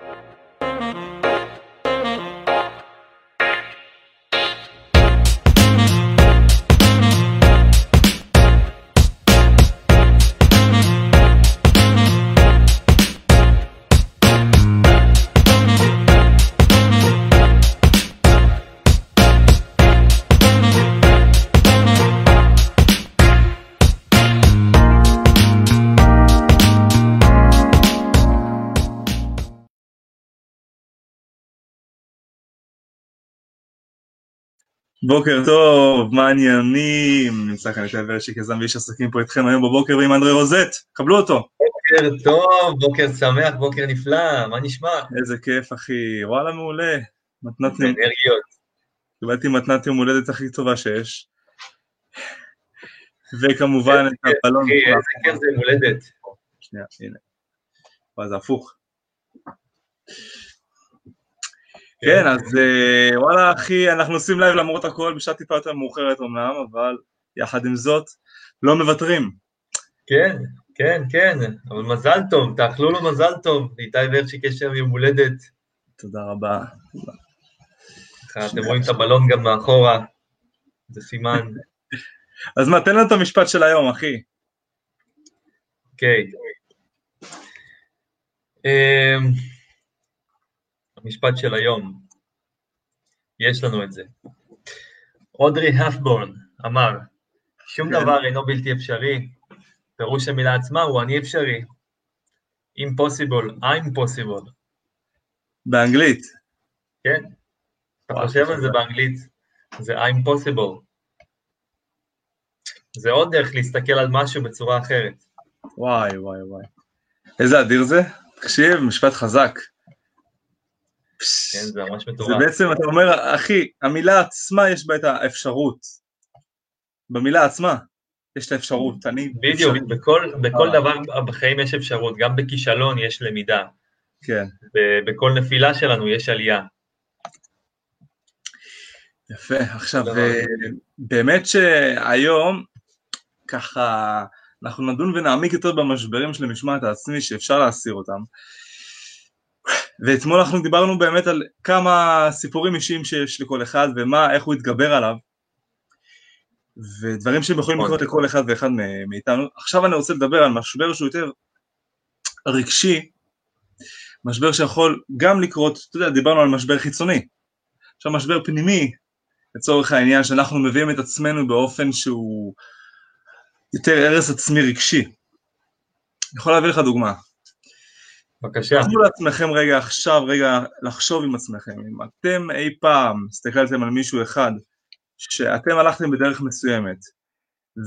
you בוקר טוב, מה העניינים? נמצא כאן איתי ורשיק, יזם ואיש עסקים פה איתכם היום בבוקר ועם אנדרי רוזט, קבלו אותו. בוקר טוב, בוקר שמח, בוקר נפלא, מה נשמע? איזה כיף אחי, וואלה מעולה. מתנת אנרגיות. קיבלתי מתנת יום הולדת הכי טובה שיש. וכמובן את הבלון. איזה כיף זה יום הולדת. שנייה, הנה. וואי, זה הפוך. כן, אז אה, וואלה אחי, אנחנו עושים לייב למרות הכל בשעה טיפה יותר מאוחרת אמנם, אבל יחד עם זאת, לא מוותרים. כן, כן, כן, אבל מזל טוב, תאחלו לו מזל טוב, איתי ורצ'יק יש שם יום הולדת. תודה רבה. אתם רואים את הבלון גם מאחורה, זה סימן. אז מה, תן לנו את המשפט של היום, אחי. אוקיי. המשפט של היום, יש לנו את זה. אודרי הפבורן אמר, שום כן. דבר אינו בלתי אפשרי, פירוש המילה עצמה הוא אני אפשרי. impossible, I'm possible, באנגלית. כן? אתה חושב על זה. באנגלית, זה I'm possible. זה עוד דרך להסתכל על משהו בצורה אחרת. וואי וואי וואי. איזה אדיר זה? תקשיב, משפט חזק. כן, זה ממש זה מטורף. בעצם, אתה אומר, אחי, המילה עצמה יש בה את האפשרות. במילה עצמה יש את האפשרות. אני... בדיוק. בכל, בכל אה. דבר בחיים יש אפשרות, גם בכישלון יש למידה, כן, בכל נפילה שלנו יש עלייה. יפה. עכשיו. אה, באמת שהיום, ככה, אנחנו נדון ונעמיק יותר במשברים של המשמעת העצמי שאפשר להסיר אותם. ואתמול אנחנו דיברנו באמת על כמה סיפורים אישיים שיש לכל אחד ומה, איך הוא התגבר עליו. ודברים שהם יכולים נכון. לקרות לכל אחד ואחד מאיתנו. עכשיו אני רוצה לדבר על משבר שהוא יותר רגשי, משבר שיכול גם לקרות, אתה יודע, דיברנו על משבר חיצוני. עכשיו משבר פנימי, לצורך העניין שאנחנו מביאים את עצמנו באופן שהוא יותר הרס עצמי רגשי. אני יכול להביא לך דוגמה. בבקשה. תנו לעצמכם רגע עכשיו, רגע לחשוב עם עצמכם, אם אתם אי פעם הסתכלתם על מישהו אחד שאתם הלכתם בדרך מסוימת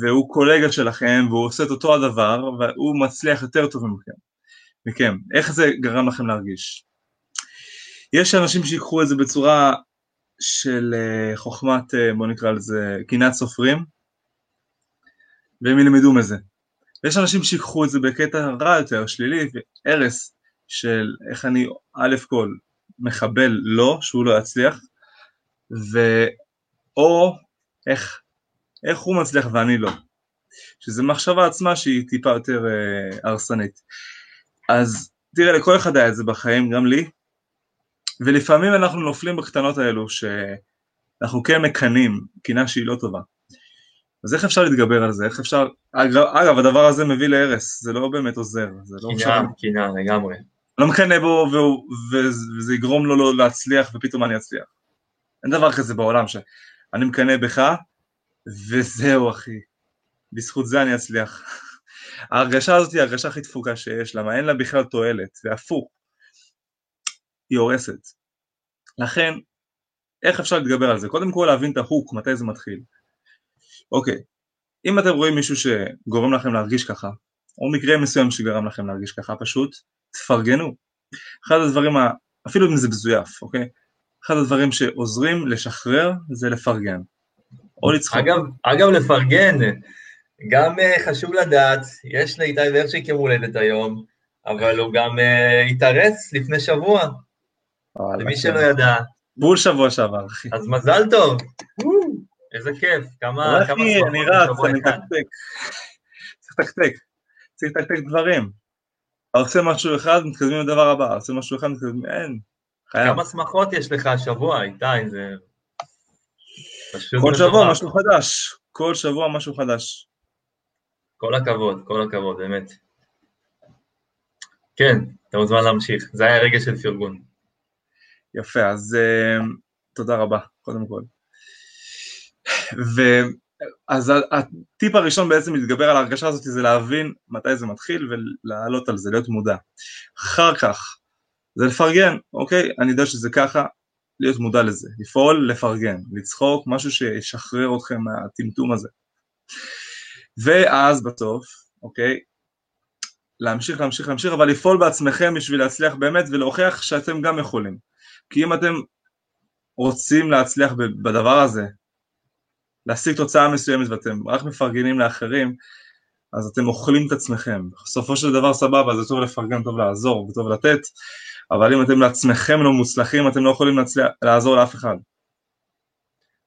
והוא קולגה שלכם והוא עושה את אותו הדבר והוא מצליח יותר טוב מכם, מכם, איך זה גרם לכם להרגיש? יש אנשים שיקחו את זה בצורה של אה, חוכמת, אה, בוא נקרא לזה, קנאת סופרים והם ילמדו מזה. ויש אנשים שיקחו את זה בקטע רע יותר, שלילי, הרס של איך אני א' כל מחבל לו, שהוא לא יצליח, ו... או איך, איך הוא מצליח ואני לא. שזה מחשבה עצמה שהיא טיפה יותר אה, הרסנית. אז תראה, לכל אחד היה את זה בחיים, גם לי, ולפעמים אנחנו נופלים בקטנות האלו שאנחנו כן מקנאים, קנאה שהיא לא טובה. אז איך אפשר להתגבר על זה? איך אפשר... אגב, אגב, הדבר הזה מביא להרס, זה לא באמת עוזר. לא קנאה, משנה. קנאה, לגמרי. לא מקנא בו והוא, וזה יגרום לו לא להצליח ופתאום אני אצליח. אין דבר כזה בעולם שאני מקנא בך וזהו אחי, בזכות זה אני אצליח. ההרגשה הזאת היא ההרגשה הכי תפוקה שיש, למה אין לה בכלל תועלת, והפוך, היא הורסת. לכן, איך אפשר להתגבר על זה? קודם כל להבין את ההוק, מתי זה מתחיל. אוקיי, אם אתם רואים מישהו שגורם לכם להרגיש ככה, או מקרה מסוים שגרם לכם להרגיש ככה, פשוט תפרגנו. אחד הדברים, ה... אפילו אם זה מזויף, אוקיי? אחד הדברים שעוזרים לשחרר זה לפרגן. או לצחוק. אגב, אגב, לפרגן, גם uh, חשוב לדעת, יש לאיתי ורשיק יום הולדת היום, אבל הוא גם uh, התארס לפני שבוע, למי כן. שלא ידע, בול שבוע שעבר, אחי. אז מזל טוב. איזה כיף, כמה אחי, אני רץ, אני אחד. מתקתק. צריך לתקתק. צריך לתקתק דברים. עושה משהו אחד, מתקדמים לדבר הבא, עושה משהו אחד, מתקדמים, אין, חייב. כמה שמחות יש לך השבוע, איתי, זה... כל שבוע. משהו חדש, כל שבוע משהו חדש. כל הכבוד, כל הכבוד, באמת. כן, אתה מוזמן להמשיך, זה היה רגע של פרגון. יפה, אז uh, תודה רבה, קודם כל. ו... אז הטיפ הראשון בעצם להתגבר על ההרגשה הזאת זה להבין מתי זה מתחיל ולעלות על זה, להיות מודע. אחר כך זה לפרגן, אוקיי? אני יודע שזה ככה, להיות מודע לזה, לפעול, לפרגן, לצחוק, משהו שישחרר אתכם מהטמטום הזה. ואז בסוף, אוקיי? להמשיך, להמשיך, להמשיך, אבל לפעול בעצמכם בשביל להצליח באמת ולהוכיח שאתם גם יכולים. כי אם אתם רוצים להצליח בדבר הזה, להשיג תוצאה מסוימת ואתם רק מפרגנים לאחרים, אז אתם אוכלים את עצמכם. בסופו של דבר סבבה, זה טוב לפרגן, טוב לעזור וטוב לתת, אבל אם אתם לעצמכם לא מוצלחים, אתם לא יכולים להצליח, לעזור לאף אחד.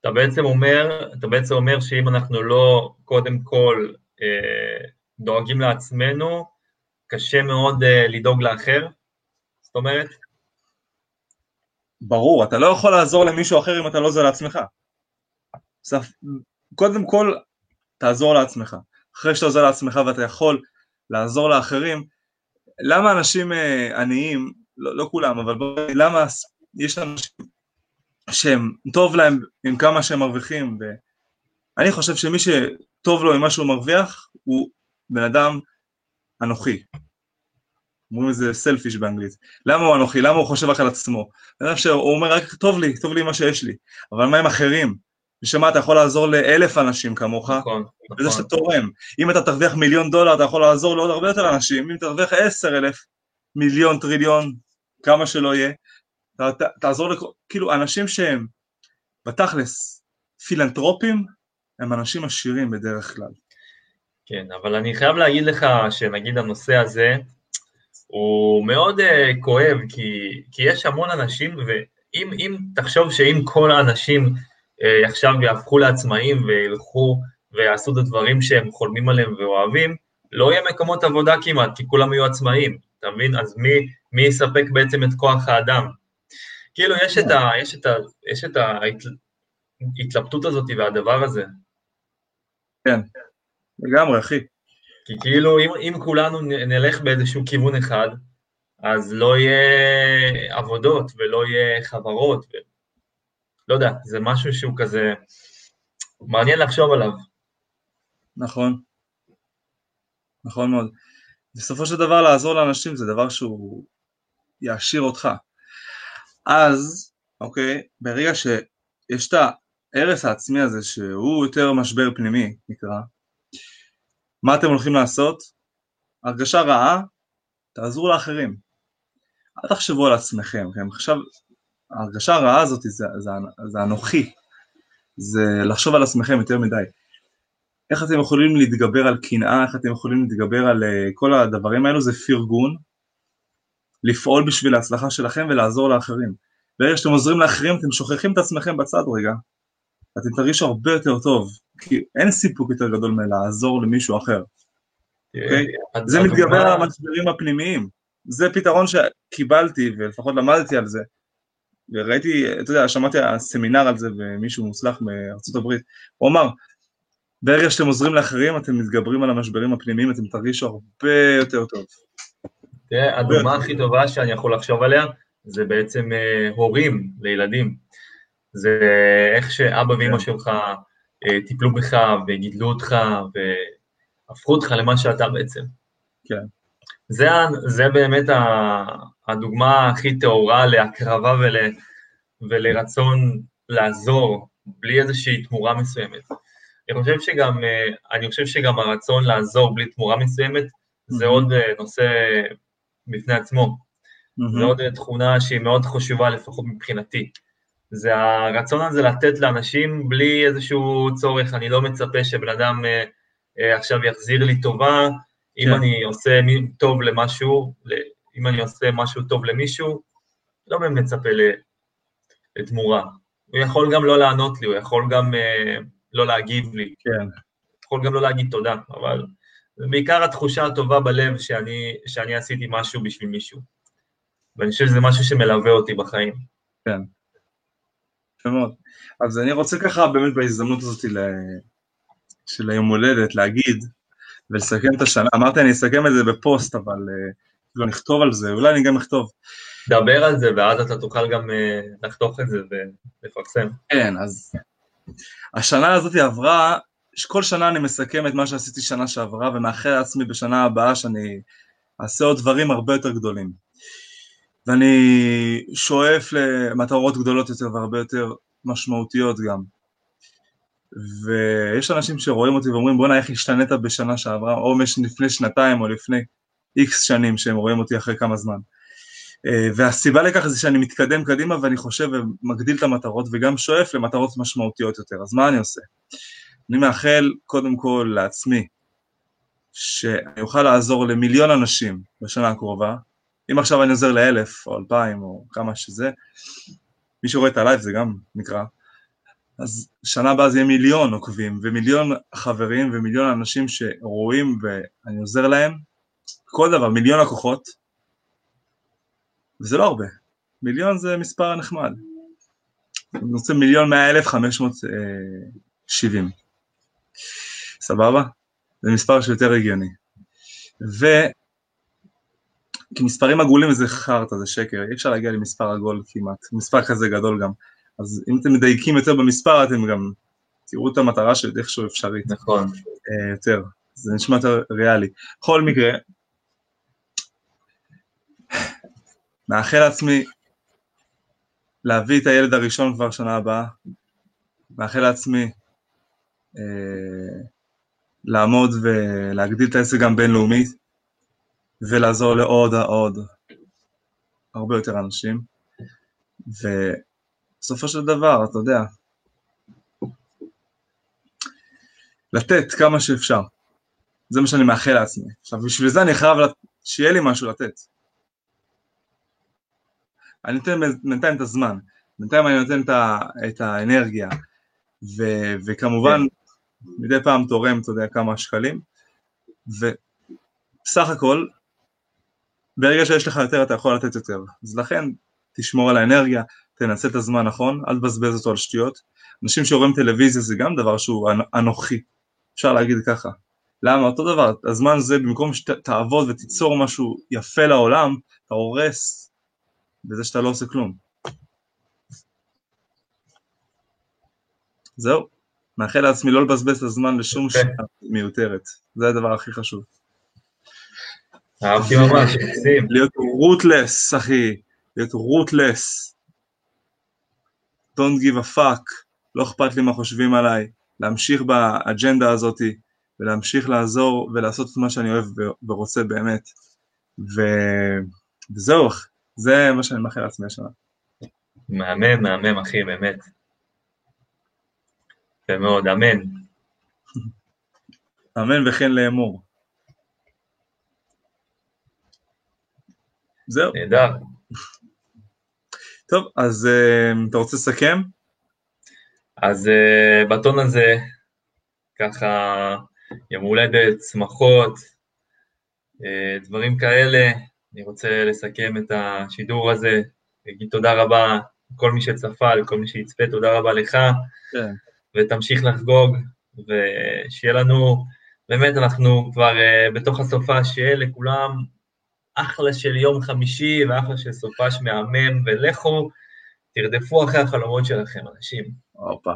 אתה בעצם אומר, אתה בעצם אומר שאם אנחנו לא קודם כל אה, דואגים לעצמנו, קשה מאוד אה, לדאוג לאחר? זאת אומרת, ברור, אתה לא יכול לעזור למישהו אחר אם אתה לא עוזר לעצמך. קודם כל, תעזור לעצמך. אחרי שאתה עוזר לעצמך ואתה יכול לעזור לאחרים, למה אנשים אה, עניים, לא, לא כולם, אבל בוא, למה יש אנשים שהם, טוב להם עם כמה שהם מרוויחים, ואני חושב שמי שטוב לו עם מה שהוא מרוויח, הוא בן אדם אנוכי. אומרים לזה סלפיש באנגלית. למה הוא אנוכי? למה הוא חושב רק על עצמו? בן אדם שהוא אומר רק טוב לי, טוב לי מה שיש לי, אבל מה עם אחרים? ושמה אתה יכול לעזור לאלף אנשים כמוך, נכון, בזה נכון. שאתה תורם. אם אתה תרוויח מיליון דולר, אתה יכול לעזור לעוד הרבה יותר אנשים, אם תרוויח עשר אלף, מיליון, טריליון, כמה שלא יהיה, ת, ת, תעזור לכל, כאילו אנשים שהם בתכלס פילנטרופים, הם אנשים עשירים בדרך כלל. כן, אבל אני חייב להגיד לך שנגיד הנושא הזה הוא מאוד uh, כואב, כי, כי יש המון אנשים, ואם אם תחשוב שאם כל האנשים עכשיו יהפכו לעצמאים וילכו ויעשו את הדברים שהם חולמים עליהם ואוהבים, לא יהיה מקומות עבודה כמעט, כי כולם יהיו עצמאים, אתה מבין? אז מי, מי יספק בעצם את כוח האדם? כאילו, יש את, ה, יש את, ה, יש את ההתלבטות הזאת והדבר הזה, לגמרי, אחי. כי כאילו אם, אם כולנו נלך באיזשהו כיוון אחד, אז לא יהיה עבודות ולא יהיה חברות. לא יודע, זה משהו שהוא כזה מעניין לחשוב עליו. נכון. נכון מאוד. בסופו של דבר לעזור לאנשים זה דבר שהוא יעשיר אותך. אז, אוקיי, ברגע שיש את ההרס העצמי הזה שהוא יותר משבר פנימי נקרא, מה אתם הולכים לעשות? הרגשה רעה, תעזרו לאחרים. אל תחשבו על עצמכם, כן? עכשיו, ההרגשה הרעה הזאת זה, זה, זה אנוכי, זה לחשוב על עצמכם יותר מדי. איך אתם יכולים להתגבר על קנאה, איך אתם יכולים להתגבר על uh, כל הדברים האלו, זה פרגון, לפעול בשביל ההצלחה שלכם ולעזור לאחרים. ברגע שאתם עוזרים לאחרים, אתם שוכחים את עצמכם בצד רגע, אתם תרגישו הרבה יותר טוב, כי אין סיפוק יותר גדול מלעזור למישהו אחר. אוקיי? זה מתגבר על המשברים הפנימיים. זה פתרון שקיבלתי, ולפחות למדתי על זה. וראיתי, אתה יודע, שמעתי סמינר על זה במישהו מוצלח מארצות הברית. הוא אמר, ברגע שאתם עוזרים לאחרים, אתם מתגברים על המשברים הפנימיים, אתם תרגישו הרבה יותר טוב. תראה, הדוגמה הכי טובה שאני יכול לחשוב עליה, זה בעצם אה, הורים לילדים. זה איך שאבא ואמא כן. שלך אה, טיפלו בך וגידלו אותך והפכו אותך למה שאתה בעצם. כן. זה, זה באמת הדוגמה הכי טהורה להקרבה ול, ולרצון לעזור בלי איזושהי תמורה מסוימת. אני חושב שגם, אה, אני חושב שגם הרצון לעזור בלי תמורה מסוימת זה Mhm. עוד אה, נושא בפני עצמו. זו מהמם. עוד תכונה שהיא מאוד חשובה לפחות מבחינתי. זה הרצון הזה לתת לאנשים בלי איזשהו צורך, אני לא מצפה שבן אדם אה, אה, עכשיו יחזיר לי טובה, אם כן. אני עושה טוב למשהו, ל- אם אני עושה משהו טוב למישהו, לא באמת מצפה ל- לתמורה. הוא יכול גם לא לענות לי, הוא יכול גם אה, לא להגיב לי, כן, יכול גם לא להגיד תודה, אבל ובעיקר התחושה הטובה בלב שאני, שאני עשיתי משהו בשביל מישהו. ואני חושב שזה משהו שמלווה אותי בחיים. כן. יפה מאוד. אז אני רוצה ככה באמת בהזדמנות הזאת של היום הולדת להגיד ולסכם את השנה. אמרתי אני אסכם את זה בפוסט, אבל לא נכתוב על זה, אולי אני גם אכתוב. דבר על זה, ואז אתה תוכל גם אה, לחתוך את זה ולפרסם. כן, אז השנה הזאת עברה, כל שנה אני מסכם את מה שעשיתי שנה שעברה, ומאחל לעצמי בשנה הבאה שאני אעשה עוד דברים הרבה יותר גדולים. ואני שואף למטרות גדולות יותר והרבה יותר משמעותיות גם. ויש אנשים שרואים אותי ואומרים בואנה איך השתנית בשנה שעברה, או לפני שנתיים או לפני איקס שנים שהם רואים אותי אחרי כמה זמן. אה, והסיבה לכך זה שאני מתקדם קדימה ואני חושב ומגדיל את המטרות וגם שואף למטרות משמעותיות יותר. אז מה אני עושה? אני מאחל קודם כל לעצמי שאני אוכל לעזור למיליון אנשים בשנה הקרובה, אם עכשיו אני עוזר לאלף או אלפיים או כמה שזה, מי שרואה את הלייב זה גם נקרא, אז שנה הבאה זה יהיה מיליון עוקבים ומיליון חברים ומיליון אנשים שרואים ואני עוזר להם, כל דבר, מיליון לקוחות, וזה לא הרבה, מיליון זה מספר נחמד, אני רוצה מיליון מאה אלף חמש מאות אה, שבעים, סבבה? זה מספר שיותר הגיוני. ו... כי מספרים עגולים זה חרטא, זה שקר, אי אפשר להגיע למספר עגול כמעט, מספר כזה גדול גם. אז אם אתם מדייקים יותר במספר, אתם גם תראו את המטרה של איכשהו אפשרית. נכון. אה, יותר, זה נשמע יותר ריאלי. בכל מקרה, מאחל לעצמי להביא את הילד הראשון כבר שנה הבאה, מאחל לעצמי אה, לעמוד ולהגדיל את העסק גם בינלאומית, ולעזור לעוד עוד הרבה יותר אנשים, ובסופו של דבר, אתה יודע, לתת כמה שאפשר. זה מה שאני מאחל לעצמי. עכשיו, בשביל זה אני חייב שיהיה לי משהו לתת. אני נותן בינתיים את הזמן, בינתיים אני נותן את, ה, את האנרגיה, ו, וכמובן מדי פעם תורם, אתה יודע, כמה שקלים, ובסך הכל, ברגע שיש לך יותר אתה יכול לתת יותר, אז לכן תשמור על האנרגיה, תנצל את הזמן נכון, אל תבזבז אותו על שטויות. אנשים שרואים טלוויזיה זה גם דבר שהוא אנוכי, אפשר להגיד ככה. למה? אותו דבר, הזמן זה במקום שתעבוד ותיצור משהו יפה לעולם, אתה הורס בזה שאתה לא עושה כלום. זהו, מאחל לעצמי לא לבזבז את הזמן לשום שעה מיותרת, זה הדבר הכי חשוב. אהבתי ממש. להיות רוטלס, אחי, להיות רוטלס. Don't give a fuck, לא אכפת לי מה חושבים עליי, להמשיך באג'נדה הזאתי, ולהמשיך לעזור ולעשות את מה שאני אוהב ורוצה באמת. ו... וזהו, זה מה שאני מאחל לעצמי השנה. מהמם, מהמם, אחי, באמת. יפה מאוד, אמן. אמן וכן לאמור. זהו. נהדר. טוב, אז uh, אתה רוצה לסכם? אז uh, בטון הזה, ככה, יום הולדת, שמחות, uh, דברים כאלה, אני רוצה לסכם את השידור הזה, להגיד תודה רבה לכל מי שצפה, לכל מי שיצפה, תודה רבה לך, כן. ותמשיך לחגוג, ושיהיה לנו, באמת אנחנו כבר uh, בתוך הסופה, שיהיה לכולם אחלה של יום חמישי ואחלה של סופש מהמם, ולכו, תרדפו אחרי החלומות שלכם, אנשים. הופה,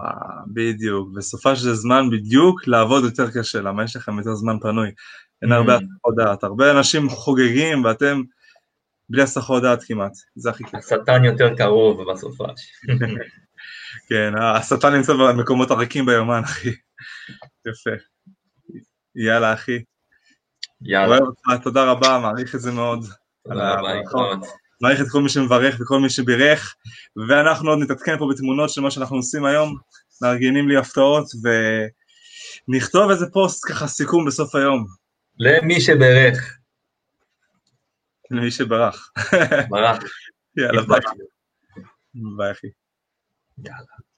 בדיוק, וסופה של זמן בדיוק לעבוד יותר קשה, למה יש לכם יותר זמן פנוי. אין הרבה mm. הסחות דעת, הרבה אנשים חוגגים ואתם בלי הסחות דעת כמעט, זה הכי כיף. השטן יותר קרוב בסופש. כן, השטן נמצא במקומות הריקים ביומן, אחי. יפה. יאללה, אחי. יאללה. אוהב אותך, תודה רבה, מעריך את זה מאוד. תודה רבה. מעריך את כל מי שמברך וכל מי שבירך, ואנחנו עוד נתעדכן פה בתמונות של מה שאנחנו עושים היום, מארגנים לי הפתעות, ונכתוב איזה פוסט ככה סיכום בסוף היום. למי שברך. למי שברח. ברח. יאללה, ביי. ביי, אחי. יאללה.